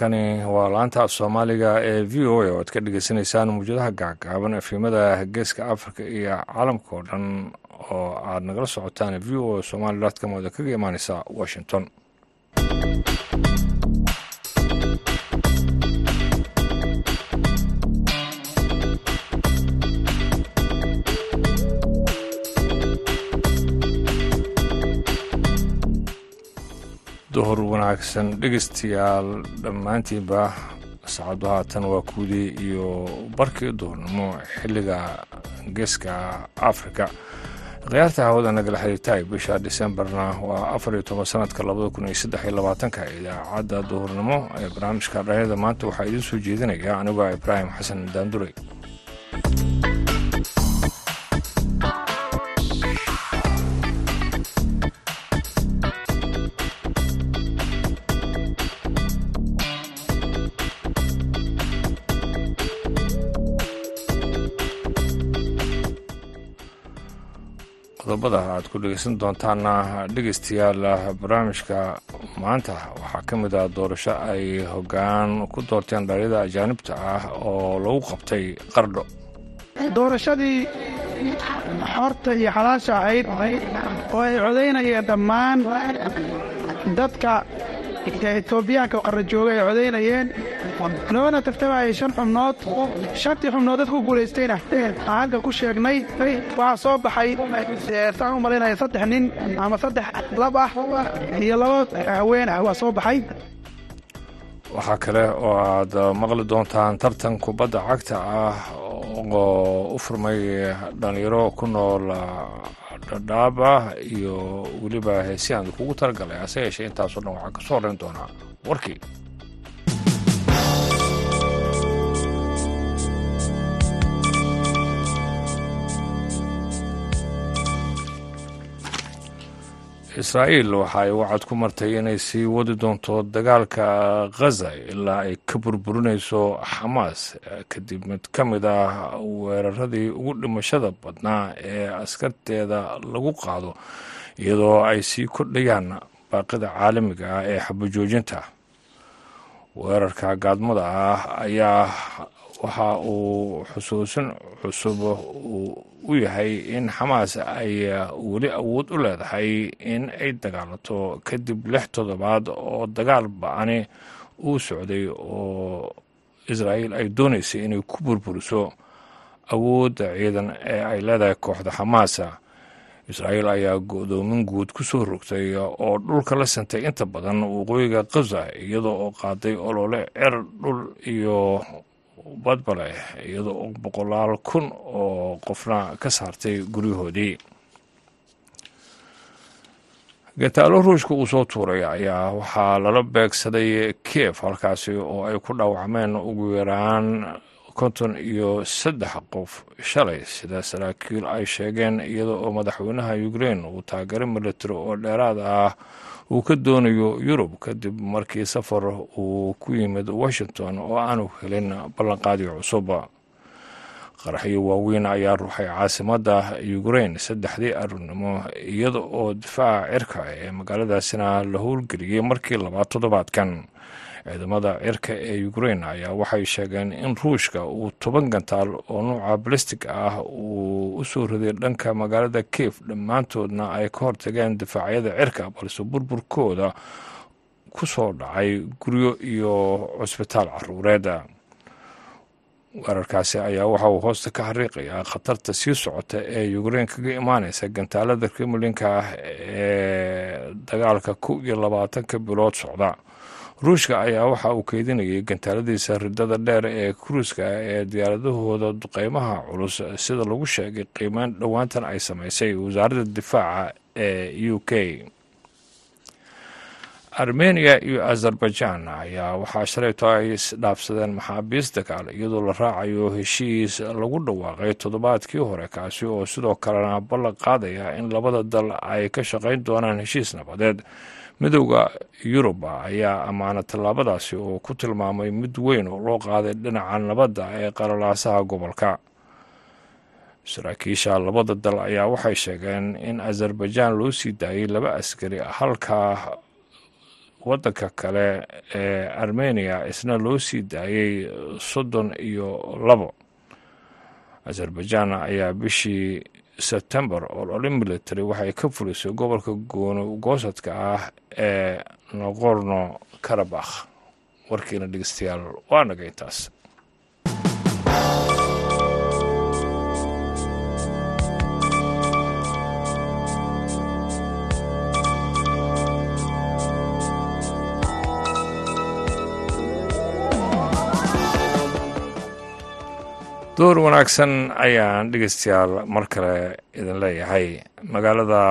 halkani waa laanta af soomaaliga ee v o a oo aad ka dhegeysaneysaan muwjadaha gacgaaban efimada geeska africa iyo caalamka oo dhan oo aad nagala socotaan v o a somali com oda kaga imaaneysa washington duhur wanaagsan dhegeystayaal dhammaantiinba saacaddu haatan waa kuudii iyo barkii duhurnimo xilliga geeska afrika. Khiyaarta hawada nagala xiriirtaay bisha disembarna waa afar iyo toban sanadka labada kun iyo saddex iyo labaatanka idaacadda duhurnimo ee barnaamijka dhalinyada maanta waxaa idiin soo jeedinaya anigoo ibraahim xasan daandurey qodobada aad ku dhegeysan doontaana dhegeystayaal barnaamijka. Maanta waxaa ka mid ah doorasho ay hoggaan ku doorteen dhalinyada ajaanibta ah oo lagu qabtay qardho doorashadii xorta iyo xalaasha ahayd oo ay codaynayeen dhammaan dadka etoobiyaanka qarra jooga ay codaynayeen loona tartamayay shan xubnood shantii xubnood dad ku guulaystayna halka ku sheegnay waxaa soo baxay saan u malaynaya saddex nin ama saddex lab ah iyo laba haween ah waa soo baxay. Waxaa kale oo aad maqli doontaan tartan kubadda cagta ah oo u furmay dhallinyaro ku nool dhadhaab ah iyo weliba heesi aan kugu talagalay hase yeeshee intaasoo dhan waxaa ka horeyn doonaa warkii israa'iil waxa ay wacad ku martay inay sii wadi doonto dagaalka khaza ilaa ay ka burburinayso xamaas kadib mid ka mid ah weeraradii ugu dhimashada badnaa ee askarteeda lagu qaado iyadoo ay sii kordhayaan baaqida caalamiga ah ee xabajoojinta. Weerarka gaadmada ah ayaa waxa uu xusuusin cusub u yahay in xamaas ay weli awood u leedahay in ay dagaalato kadib lix toddobaad oo dagaal ba'ani uu socday oo israa'iil ay doonaysay inay ku burburiso awoodda ciidan ee ay leedahay kooxda xamaasa israa'iil ayaa go-doomin guud ku soo rogtay oo dhulka la sintay inta badan waqooyiga khaza iyadoo oo qaaday olole cer dhul iyo badbale iyadoo oo boqolaal kun oo qofna ka saartay guryahoodii gataalo ruushka uu soo tuuray ayaa waxaa lala beegsaday kiev halkaasi oo ay ku dhaawacmeen ugu yaraan konton iyo saddex qof shalay sida saraakiil ay sheegeen iyada oo madaxweynaha ukrein uu taageero military oo dheeraad ah uu ka doonayo yurub kadib markii safar uu ku yimid washington oo aanu helin ballanqaadii cusub. Qaraxyo waaweyn ayaa ruuxay caasimadda ukrein saddexdii aruurnimo iyada oo difaaca cirka ee magaaladaasina la howlgeliyey markii labaad toddobaadkan ciidamada cirka ee ukrein ayaa waxay sheegeen in ruushka uu toban gantaal oo nuuca balistig ah uu u soo riday dhanka magaalada kiev dhammaantoodna ay ka hortageen difaacyada cirka balse burburkooda ku soo dhacay guryo iyo cusbitaal caruureed. Weerarkaasi ayaa waxa uu hoosta ka xariiqayaa khatarta sii socota ee ukrein kaga imaaneysa gantaalada kremlinka ah ee dagaalka kow iyo labaatanka bilood socda ruushka ayaa waxa uu keydinayay gantaaladiisa ridada dheer ee kruiska ee diyaaradahooda duqeymaha culus. Sida lagu sheegay qiimeyn dhowaantan ay samaysay wasaaradda difaaca ee u k. Armeniya iyo azerbaijan ayaa waxaa shalayto ay isdhaafsadeen maxaabiis dagaal iyadoo la raacayo heshiis lagu dhawaaqay toddobaadkii hore kaasi oo sidoo kalena ballan qaadaya in labada dal ay ka shaqayn doonaan heshiis nabadeed midowda yurub ayaa ammaana tallaabadaasi oo ku tilmaamay mid weyn oo loo qaaday dhinaca nabadda ee qalalaasaha gobolka. Saraakiisha labada dal ayaa waxay sheegeen in azerbaijan loo sii daayay laba askari halka waddanka kale ee armeniya isna loo sii daayey soddon iyo labo. Azerbaijan ayaa bishii sebtembar olole military waxay ka fulisay gobolka goosadka ah ee noqorno karabakh warkiina dhegeystayaal waa naga intaas door wanaagsan ayaan dhegeystayaal mar kale idin leeyahay. Magaalada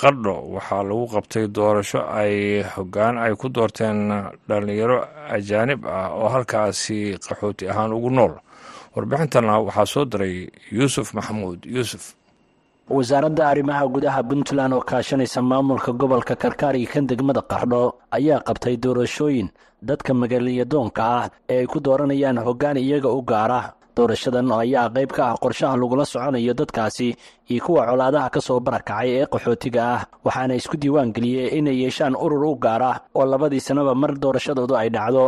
qardho waxaa lagu qabtay doorasho ay hoggaan ay ku doorteen dhallinyaro ajaanib ah oo halkaasi qaxooti ahaan ugu nool. Warbixintana waxaa soo diray yuusuf maxamuud. Yuusuf. Wasaaradda arrimaha gudaha puntland oo kaashanaysa maamulka gobolka karkaar iyo kan degmada qardho ayaa qabtay doorashooyin dadka magaaliyadoonka ah ee ay ku dooranayaan hoggaan iyaga u gaara doorashadan ayaa qayb ka ah qorshaha lagula soconayo dadkaasi iyo kuwa colaadaha ka soo barakacay ee qaxootiga ah. Waxaana isku diiwaan geliyey inay yeeshaan urur u gaara oo labadii sannaba mar doorashadoodu ay dhacdo.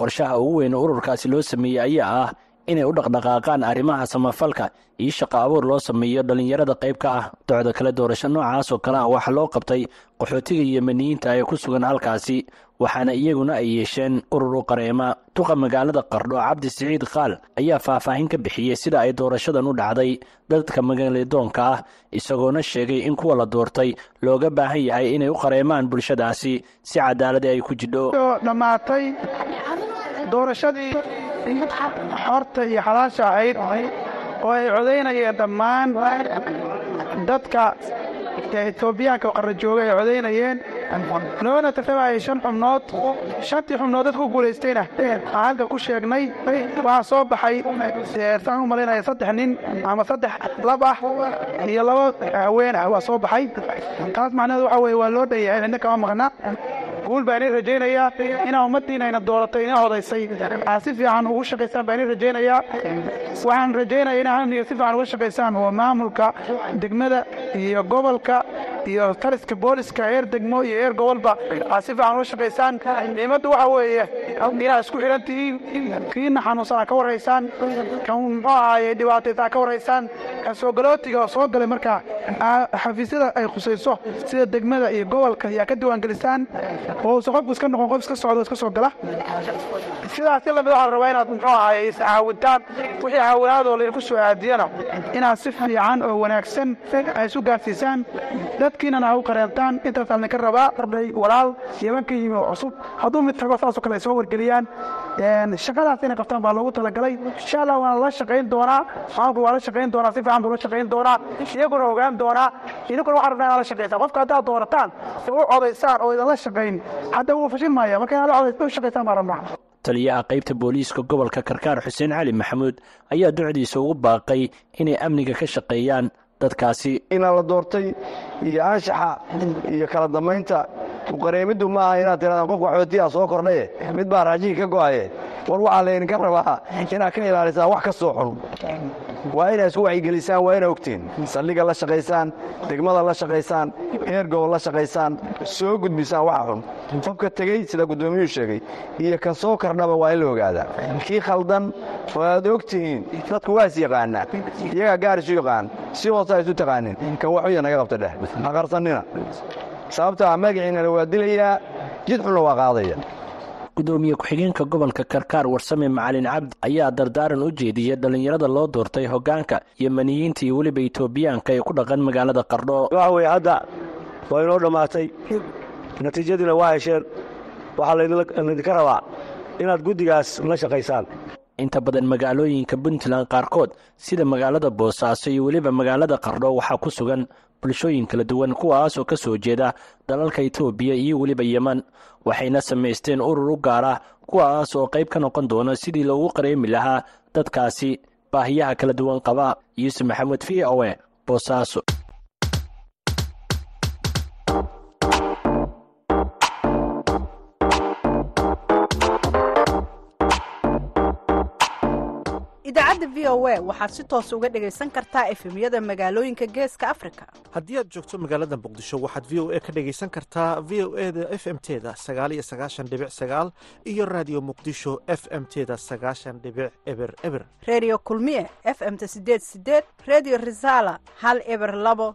Qorshaha ugu weyn ururkaasi loo sameeyey ayaa ah inay u dhaqdhaqaaqaan arrimaha samafalka iyo shaqo abuur loo sameeyo dhallinyarada qayb ka ah. Docda kale doorasho noocaas oo kale ah waxaa loo qabtay qaxootiga yemeniyiinta ee ku sugan halkaasi waxaana iyaguna ay yeesheen urur u qareema. Duqa magaalada qardho cabdi siciid kaal ayaa faahfaahin ka bixiyey sida ay doorashadan u dhacday. Dadka magaaladoonka ah isagoona sheegay in kuwa la doortay looga baahan yahay inay u qareemaan bulshadaasi si cadaaladi ay ku jidho. Dhammaatay doorashadii xorta iyo xalaasha ahayd oo ay codaynayeen dhammaan dadka etoobiyaanka qarra jooga ay codaynayeen loona tartamayay shan xubnood. Shantii xubnood dadku guulaystayna aan halka ku sheegnay waxaa soo baxay. Saan u malaynaya saddex nin ama saddex lab ah iyo laba haween ah. Waa soo baxay. Taas macnaheedu waxaa weye waa loo dhanyahay cidna kama maqna. Guul baan idin rajaynayaa. Inaa ummaddiina ayna dooratay ina hodaysay si fiican ugu shaqaysaan baan idin rajaynayaa. Waxaan rajaynaya inaa amniga si fiican uga shaqaysaan oo maamulka degmada iyo gobolka iyo taliska booliska eer degmo iyo eer gobolba. Aa si fiican uga shaqaysaan niimaddu waxaa weeye inaad isku xidhan tihiin kiina xanuunsan aa ka warhaysaan kan muxuu ahaaye dhibaataysa aa ka warhaysaan kan soogalootiga oo soo galay markaa xafiisyada ay khusayso sida degmada iyo gobolka ayaa ka diiwaangelisaan. Oo uusan qofku iska noqon qof iska socdo iska soo gala. Sidaas la mid waxaa la rabaa inaad muxuu ahaaye iscaawintaan wixii caawinaadoo laydinku soo aadiyana inaad si fiican oo wanaagsan ay isu gaarsiisaan dadkiinana ha u qareentaan intaasaa idinka rabaa arday walaal yeban ka yimi cusub. Hadduu mid tago saasoo kale soo wargeliyaan. Shaqadaas inay qabtaan baa loogu talagalay. Insha allah waana la shaqayn doonaa. Maamulku waa la shaqayn doonaa. Si fiican buu la shaqayn doonaa. Iyaguna ogaan doonaa. Idinkuna waxaa rabnaa inaad la shaqaysaan qofka haddaad doorataan u codaysaan oo idan shaqayn hadda wuu fashil maaya marka inaad la codaysa u shaqaysaan baa rabnaa. Taliyaha qaybta booliiska gobolka karkaar xuseen cali maxamuud ayaa ducdiisa ugu baaqay inay amniga ka shaqeeyaan dadkaasi. Inaa la doortay iyo anshaxa iyo kala dambaynta uqareemiddu ma aha inaad tiradaan qofka xootiyaa soo kordhaye mid baa raajihii ka go'aye war waxaa laydinka rabaa inaad ka ilaalisaan wax ka soo xun. Waa inaad isku wacyigelisaan waa ina ogtiin. Saldhiga la shaqaysaan degmada la shaqaysaan eergowl la shaqaysaan soo gudbisaan waxa xun. Qofka tegey sida guddoomiyuu sheegay iyo kan soo kordhaba waa in la ogaadaa kii khaldan oo aad og tihiin dadku waa is yaqaanaa iyagaa gaar isu yaqaan si hoosaa isu taqaanin. Kan waxuya naga qabta dheh haqarsannina sababtaa magaciinana waa dilayaa jid xunna waa qaadaya. Gudoomiye ku-xigeenka gobolka karkaar warsame macalin cabdi ayaa dardaaran u jeediyey dhallinyarada loo doortay hoggaanka yemaniyiinta iyo weliba etoobiyaanka ee ku dhaqan magaalada qardho waxa weeye hadda waa inoo dhammaatay natiijadiina waa hesheen waxaa laydinka rabaa inaad guddigaas la shaqaysaan. Inta badan magaalooyinka puntland qaarkood sida magaalada boosaaso iyo weliba magaalada qardho waxaa ku sugan bulshooyin kala duwan kuwaas oo ka soo jeeda dalalka etoobiya iyo weliba yeman waxayna samaysteen urur u gaara kuwaas oo qayb ka noqon doona sidii loogu qareemi lahaa dadkaasi baahiyaha kala duwan qaba. Yuusuf maxamed v o e boosaaso idaacadda v o a waxaad si toos uga dhegaysan kartaa efemyada magaalooyinka geeska afrika. Haddii aad joogto magaalada muqdisho waxaad v o a ka dhegaysan kartaa v o e da f m teda sagaaliyo sagaashan dhibic sagaal iyo raadiyo muqdisho f m teda sagaashan dhibic eber eber. Redio kulmiye f m-ta sideed sideed redio resala hal eber labo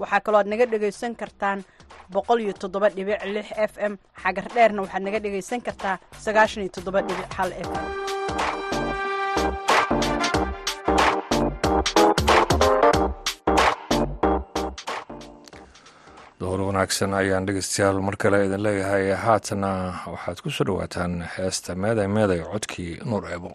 waxaa kaloo aad naga dhegaysan kartaan boqol f m. Xagar dheerna waxaad naga dhegaysan kartaa sagaashan f m. Door wanaagsan ayaan dhegeystayaal mar kale idin leeyahay. Haatana waxaad ku soo dhowaataan heesta meeday meeday codkii nuur eebo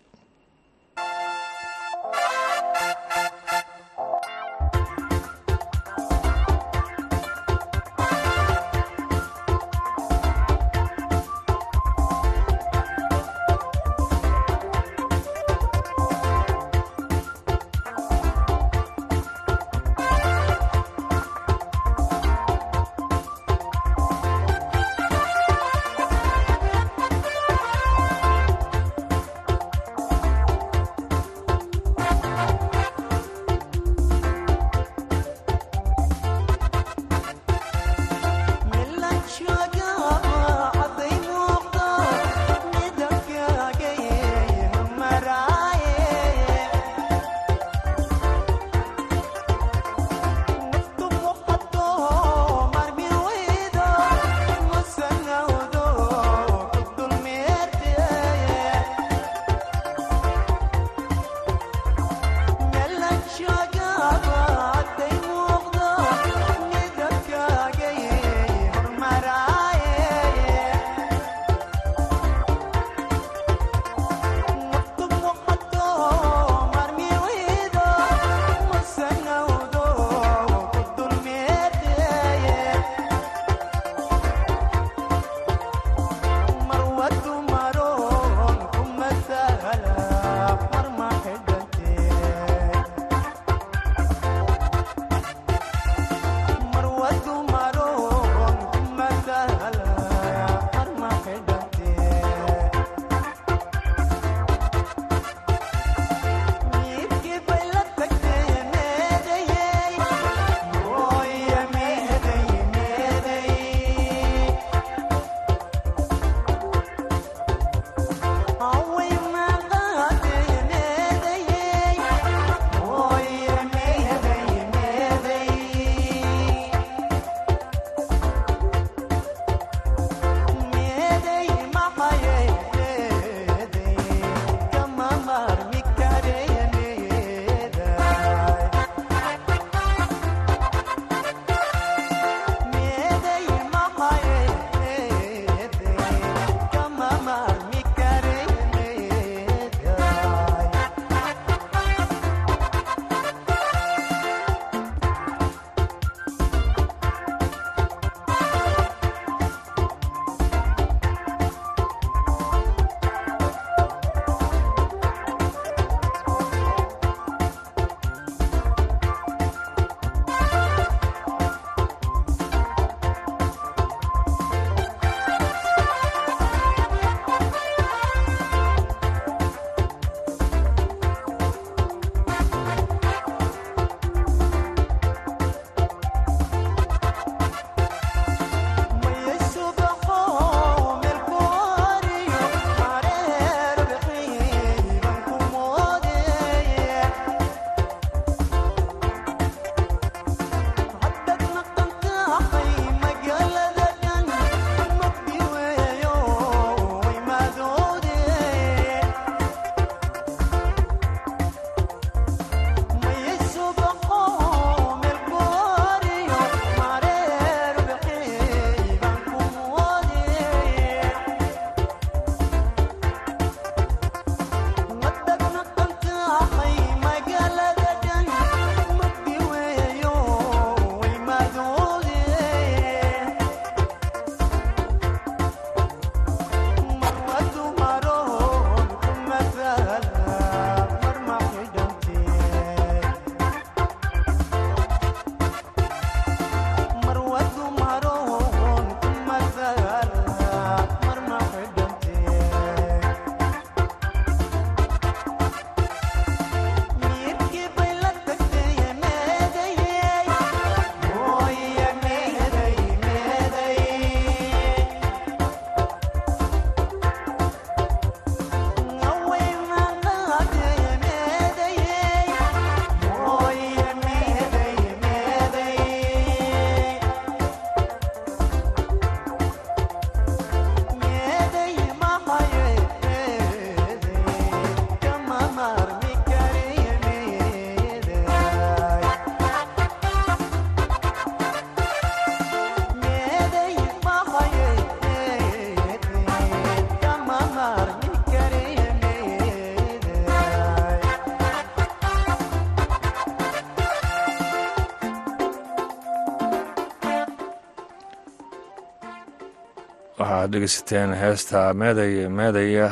waxaad dhegeysateen heesta meeday meedaya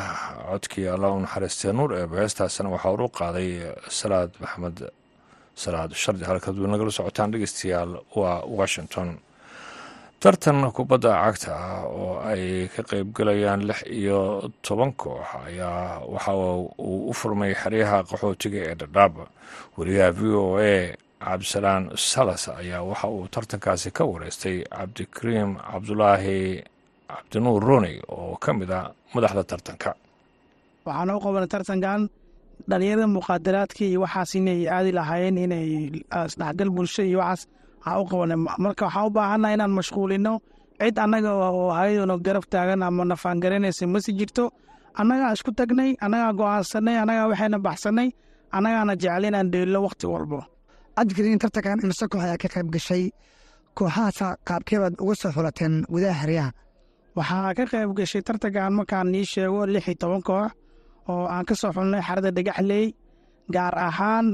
codkii allah u naxariistee nuur eeba heestaasina waxaa uru qaaday salaad maxamed salaad shardi. Halkaad nagala socotaan dhegeystayaal waa washington. Tartan kubadda cagta ah oo ay ka qeybgalayaan lix iyo toban koox ayaa waxa uu u furmay xeryaha qaxootiga ee dhadhaab. Wariyaha v o a cabdisalaan salas ayaa waxa uu tartankaasi ka wareystay cabdikariim cabdulaahi cabdinuur rooney oo ka mid ah madaxda tartanka. Waxaana u qabanay tartankan dhalinyarada muqaadaraadka iyo waxaas inay aadi lahaayeen inay isdhexgal bulsho iyo waxaas waxaa u qabanay marka waxaa u baahannaha inaan mashquulino cid annaga oo hayadona garab taagan ama nafaangaranaysa masi jirto. Annagaa isku tagnay annagaa go'aansanay annagaa waxayna baxsanay annagaana jecel inaan dheello wakhti walbo. Cabdikariin tartankan imse koox ayaa ka qayb gashay kooxahaasa qaabkeebaad uga soo xulateen gudaha xeryaha waxaa ka qayb gashay tartankan markaan nii sheego lix iyo toban koox oo aan ka soo xulnay xarada dhagaxley gaar ahaan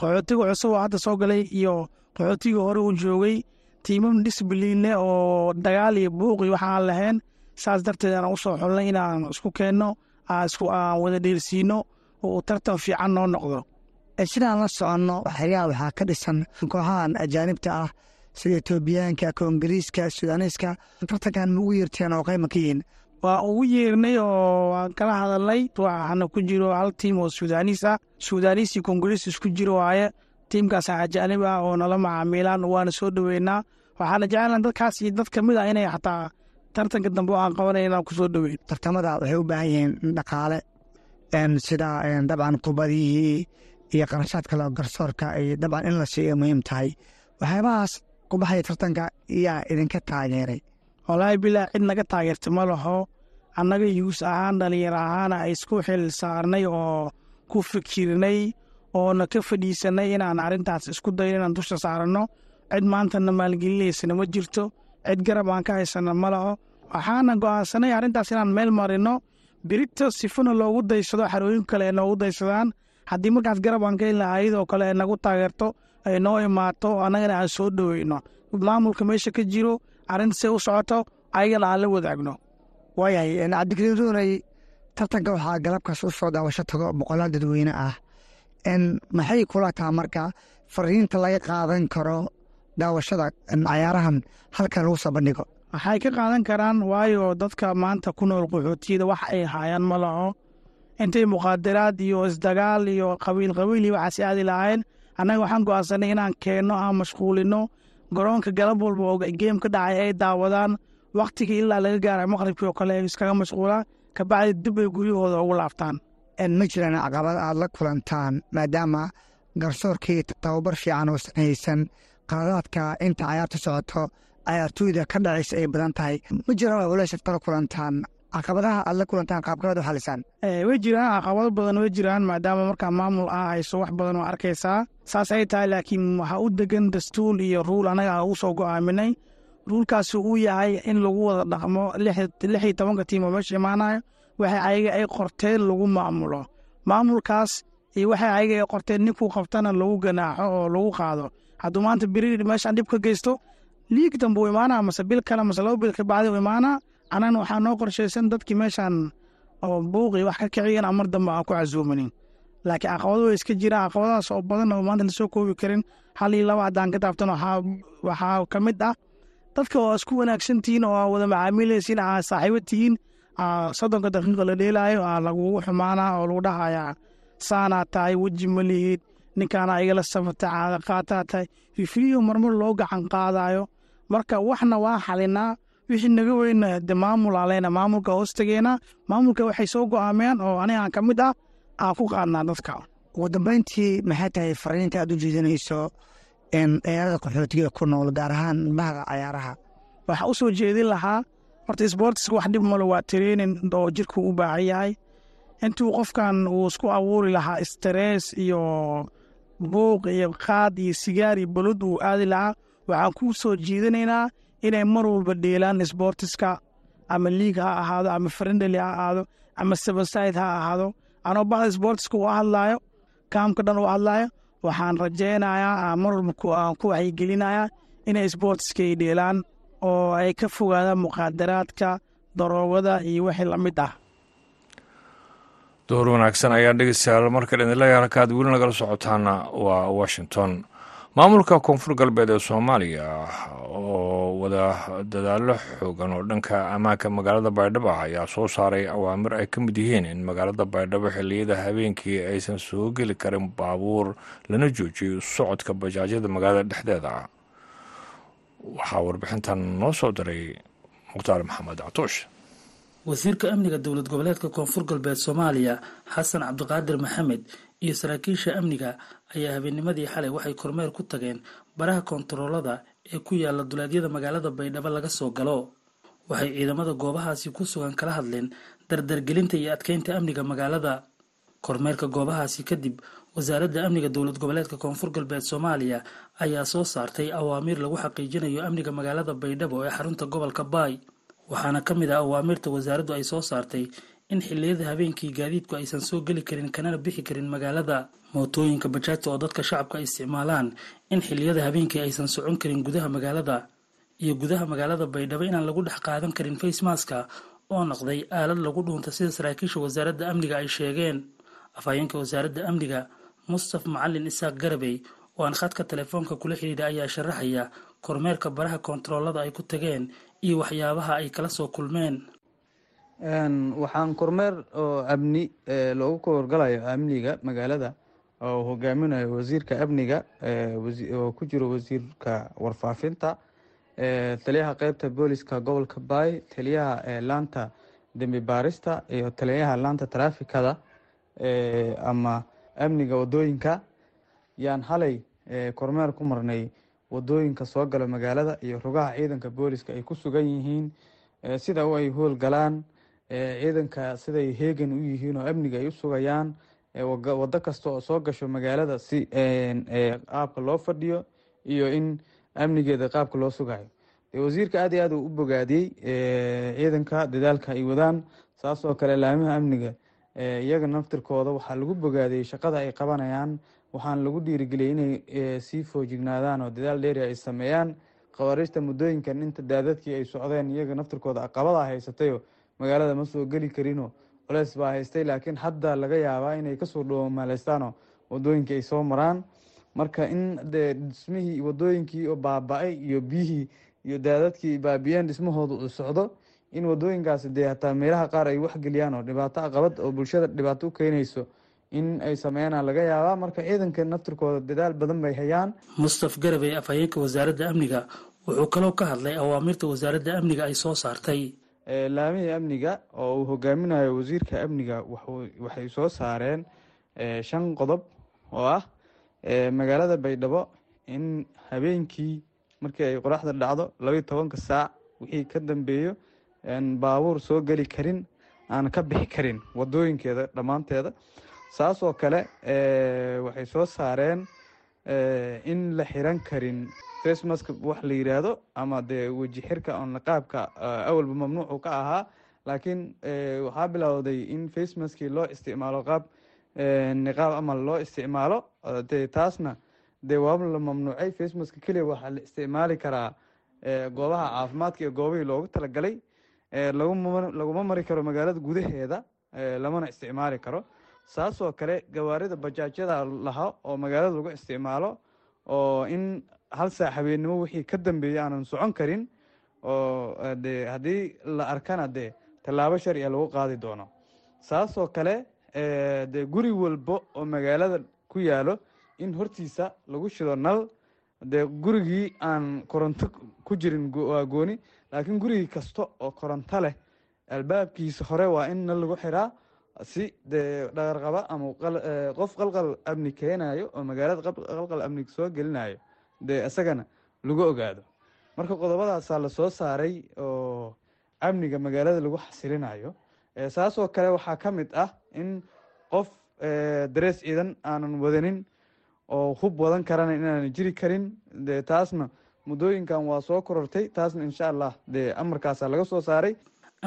qaxootiga cusub oo hadda soo galay iyo qaxootiga hore uu joogay tiimam disbliinle oo dagaal iyo buuq iyo waxaan lahayn. Saas darteed aan u soo xulnay inaan isku keenno aan wada dheelsiino oo uu tartan fiican noo noqdo. Sidaan la soconno xeryaha waxaa ka dhisan kooxahan ajaanibta ah sida etoobiyaanka koongariiska sudaaniiska tartankan ma ugu yeerteen oo qayma ka yihiin? Waa ugu yeernay oo waan kala hadalnay waxaana ku jiro hal tiim oo sudaaniis ah. Sudaaniis iyo koongariis isku jiro waaye tiimkaas ajaanib ah oo nala macaamiilaan waana soo dhoweynaa waxaana jecelna dadkaas iyo dad ka mid ah inay xataa tartanka dambe aan qabanay inaan ku soo dhoweyn tartamada waxay u baahan yihiin dhaqaale sida dabcan kubadihii iyo qarashaad kale oo garsoorka ay dabcan in la siiyo muhiim tahay. Waxyaabahaas kubaxaya tartanka yaa idinka taageeray. Walaahi bilaa cid naga taageerta ma laho. Annaga yuus ahaan dhalinyaro ahaana isku xil saarnay oo ku fikirnay oona ka fadhiisanay inaan arrintaas isku dayo inaan dusha saaranno cid maantana maalgelinaysana ma jirto. Cid garab aan ka haysana ma laho. Waxaana go'aansanay arrintaas inaan meel marino. Birito sifona loogu daysado xarooyin kale ay noogu daysadaan. Haddii markaas garab aan ka helna ayadoo kale ay nagu taageerto ay noo imaato annagana aan soo dhoweyno maamulka meesha ka jiro arrintasay u socoto ayagana aan la wadaagno. Waayahay cabdikariin ruunay tartanka waxaa galabkaas u soo daawasho tago boqolaal dadweyne ah. Maxay kula taha marka fariinta laga qaadan karo daawashada cayaarahan halkan lagu soo bandhigo? Waxay ka qaadan karaan waayo dadka maanta ku nool qaxootiyada wax ay haayaan ma laho. Intay muqaadaraad iyo isdagaal iyo qabiil qabiil iyo waxaas aadi lahayn annaga waxaan go'aansanay inaan keenno aan mashquulino. Garoonka galab walba oo geem ka dhacay ay daawadaan. Wakhtiga ilaa laga gaara maqribkii oo kale ay iskaga mashquulaan kabacdi dib ay guryahooda ugu laabtaan. Ma jiraan caqabad aad la kulantaan maadaama garsoorkii tababar fiican oo sanhaysan qaladaadka inta cayaarta socoto cayaartooyda ka dhacaysa ay badan tahay. Ma jiraan culeysad kala kulantaan caqabadaha aad la kulantaan qaabkabaad u xalisaan way jiraan caqabado badan way jiraan maadaama markaa maamul ah hayso wax badan oo arkaysaa. Saas ay tahay laakiin waxaa u degan dastuur iyo ruul annaga aan soo go'aaminay. Ruulkaasi uu yahay in lagu wada dhaqmo lix tobanka tiim oo meesha imaanayo waxay ayaga ay qorteen lagu maamulo. Maamulkaas iyo waxay ayaga ay qorteen ninkuu qabtana lagu ganaaxo oo lagu qaado. Hadduu maanta beri meeshaan dhib ka geysto liig dambe uu imaanaa mase bil kale mase laba bil kabacdi uu imaanaa annana waxaa noo qorshaysan dadkii meeshaan oo buuqii wax ka kiciyan mar dambe aan ku casuumanin. Laakiin caqabado way iska jiraan. Caqabadahaas oo badan oo maanta la soo koobi karin. Hal iyo laba haddaan ka taabtan waxaa ka mid ah. Dadka oo isku wanaagsan tihiin oo wada macaamiilaysiin aa saaxiibo tihiin. Soddonka daqiiqa la dheelaayo aa lagugu xumaanaa oo lagu dhahayaa saanaa tahay weji ma lihid. Ninkaana igala safata caada qaataa tahay. Rifriyo marmar loo gacan qaadayo marka waxna waa xalinaa wixii naga weyna de maamul aleyna maamulka hoostageena maamulka waxay soo go'aameen oo anigaan ka mid ah aan ku qaadnaa dadka. Ugu dambeyntii maxay tahay fariinta aad u jeedinayso dhalinyarada qaxootiga ku nool gaar ahaan bahda cayaaraha? Waxaa u soo jeedin lahaa horta sboortiska wax dhib malo waa treenin oo jirku u baahan yahay. Intuu qofkan uu isku abuuri lahaa stress iyo buuq iyo qaad iyo sigaar iyo balod uu aadi lahaa waxaan ku soo jeedinaynaa inay mar walba dheelaan sboortiska ama liig ha ahaado ama frendali ha ahaado ama sabaside ha ahaado. Anoo bahda sboortiska u hadlaayo kaamka dhan u hadlaayo waxaan rajaynayaa mar walba aan ku waxyigelinayaa inay sboortiska ay dheelaan oo ay ka fogaadaan muqaadaraadka daroogada iyo wixii la mid ah. Door wanaagsan ayaa dhegeystayaal marka idinleeyahay halkaad weli nagala socotaana waa washington maamulka koonfur galbeed ee soomaaliya oo wada dadaallo xoogan oo dhanka ammaanka magaalada baydhabo ah ayaa soo saaray awaamir ay ka mid yihiin in magaalada baydhabo xilliyada habeenkii aysan soo geli karin baabuur lana joojiyo socodka bajaajyada magaalada dhexdeeda. Waxaa warbixintan noo soo diray mukhtaar maxamed catuush. Wasiirka amniga dowlad goboleedka koonfur galbeed soomaaliya xasan cabdiqaadir maxamed iyo saraakiisha amniga ayaa habeennimadii xalay waxay kormeer ku tageen baraha koontaroolada ee ku yaalla duleedyada magaalada baydhabo laga soo galo. Waxay ciidamada goobahaasi ku sugan kala hadleen dardargelinta iyo adkeynta amniga magaalada. Kormeerka goobahaasi kadib wasaaradda amniga dowlad goboleedka koonfur galbeed soomaaliya ayaa soo saartay awaamiir lagu xaqiijinayo amniga magaalada baydhabo ee xarunta gobolka baay. Waxaana ka mid ah awaamirta wasaaraddu ay soo saartay in xilliyada habeenkii gaadiidku aysan soo geli karin kanana bixi karin magaalada mootooyinka bajaajta oo dadka shacabka ay isticmaalaan in xilliyada habeenkii aysan socon karin gudaha magaalada iyo gudaha magaalada baydhabo inaan lagu dhex qaadan karin facemaska oo noqday aalad lagu dhuunta sida saraakiisha wasaaradda amniga ay sheegeen. Afhayeenka wasaaradda amniga mustaf macalin isaaq garabey oo aan khadka telefoonka kula xidhiidha ayaa sharaxaya kormeerka baraha koontaroolada ay ku tageen iyo waxyaabaha ay kala soo kulmeen waxaan kormeer oo amni loogu korgalayo amniga magaalada oo hogaaminayo wasiirka amniga oo ku jiro wasiirka warfaafinta taliyaha qeybta booliska gobolka baay taliyaha laanta dembi baarista iyo taliyaha laanta taraafikada ama amniga waddooyinka yaan halay kormeer ku marnay waddooyinka soo gala magaalada iyo rugaha ciidanka booliska ay ku sugan yihiin sida ay howlgalaan ciidanka siday heegan u yihiin oo amniga ay u sugayaan wado kasta oo soo gasho magaalada si qaabka loo fadhiyo iyo in amnigeeda qaabka loo sugayo. Wasiirka aad iyo aad u bogaadiyey ciidanka dadaalka ay wadaan saasoo kale laamaha amniga iyaga naftirkooda waxaa lagu bogaadiyey shaqada ay qabanayaan. Waxaana lagu dhiirigeliyey inay sii foojignaadaan oo dadaal dheeri ay sameeyaan. Khawaariijta muddooyinkan inta daadadkii ay socdeen iyaga naftirkooda aqabada haysatayo magaalada ma soo geli karinoo culeys baa haystay laakiin hadda laga yaabaa inay ka soo dhowmaaleystaanoo wadooyinkii ay soo maraan. Marka in de dhismihii wadooyinkii oo baaba-ay iyo biyihii iyo daadadkii baabi'een dhismahooda uu socdo in wadooyinkaasi dee hataa meelaha qaar ay waxgeliyaan oo dhibaato aqabad oo bulshada dhibaato u keenayso in ay sameynaan laga yaabaa. Marka ciidanka naftirkooda dadaal badan bay hayaan. Mustaf garabey afhayeenka wasaaradda amniga wuxuu kaloo ka hadlay awaamirta wasaaradda amniga ay soo saartay laamihii amniga oo uu hogaaminayo wasiirka amniga waxay soo saareen shan qodob oo ah magaalada baydhabo in habeenkii markii ay qoraxda dhacdo labayo tobanka saac wixii ka dambeeyo baabuur soo geli karin aan ka bixi karin wadooyinkeeda dhammaanteeda. Saasoo kale waxay soo saareen in la xiran karin facemask wax la yiraahdo ama dee weji xirka oo niqaabka awalba mamnuucu ka ahaa. Laakiin waxaa bilowday in facemaskii loo isticmaalo qaab niqaab amal loo isticmaalo. De taasna dee waaba la mamnuucay. Facemaska keliya waxaa la isticmaali karaa goobaha caafimaadka iyo goobihii loogu talagalay. Laguma mari karo magaalada gudaheeda lamana isticmaali karo. Saasoo kale gawaarida bajaajyada laha oo magaalada lagu isticmaalo oo in hal saac habeennimo wixii ka dambeeyay aanan socon karin oo de haddii la arkana dee tallaabo sharciga lagu qaadi doono. Saasoo kale dee guri walbo oo magaalada ku yaalo in hortiisa lagu shido nal dee gurigii aan koronto ku jirin waa gooni. Laakiin gurigii kasta oo koronto leh albaabkiisa hore waa in nal lagu xiraa si dee dhaqarqaba ama qof qalqal amni keenayo oo magaalada qalqal amni soo gelinayo dee isagana lagu ogaado. Marka qodobadaasaa la soo saaray oo amniga magaalada lagu xasilinayo saasoo kale waxaa ka mid ah in qof darees ciidan aanan wadanin oo hub wadan karana inaanan jiri karin dee taasna muddooyinkan waa soo korortay taasna insha allah dee amarkaasaa laga soo saaray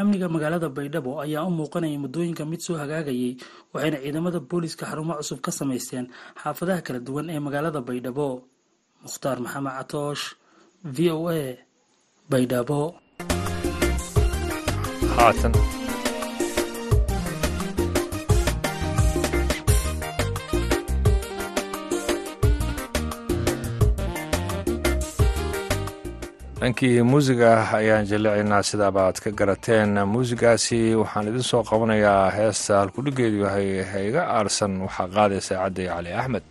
amniga magaalada baydhabo ayaa u muuqanaya muddooyinka mid soo hagaagayay waxayna ciidamada booliiska xarumo cusub ka samaysteen xaafadaha kala duwan ee magaalada baydhabo. Mukhtaar maxamed catoosh v o a baydhabo dhankii muusiga ayaan jaleecaynaa sidaaba aad ka garateen muusigaasi. Waxaan idin soo qabanayaa heesta halkudhigeedu yahay hayga aarsan. Waxaa qaadaysa cadday cali axmed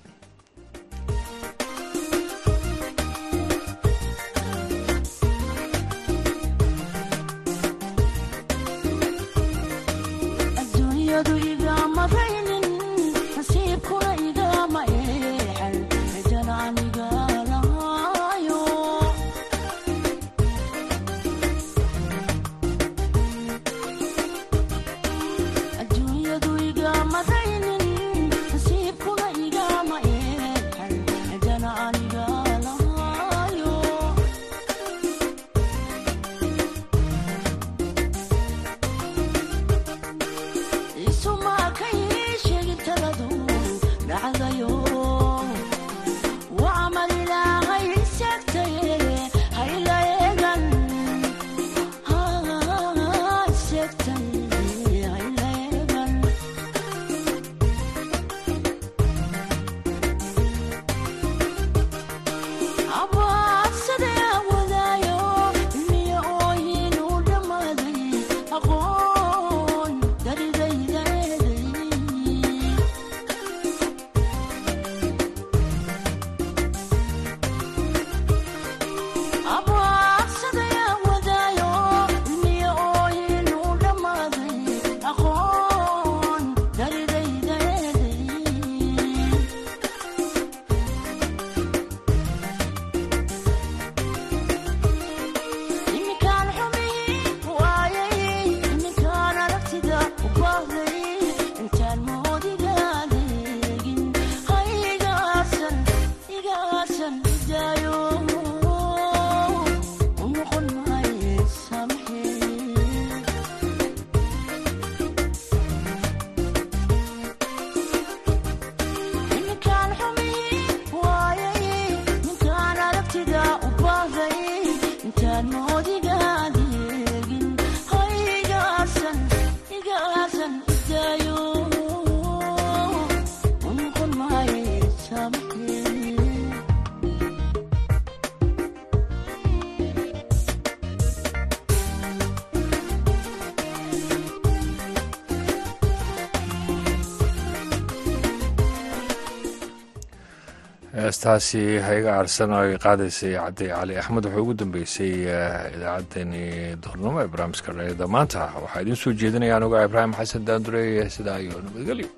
heestaasi hayga aarsan oo ay qaadaysay cabdi cali axmed. Wuxuu ugu dambeysay idaacaddani duhurnimo ee barnaamijka dhaliyada maanta waxaa idiin soo jeedinaya anuga ibraahim xasan daandurey sidaa iyo nabadgelyo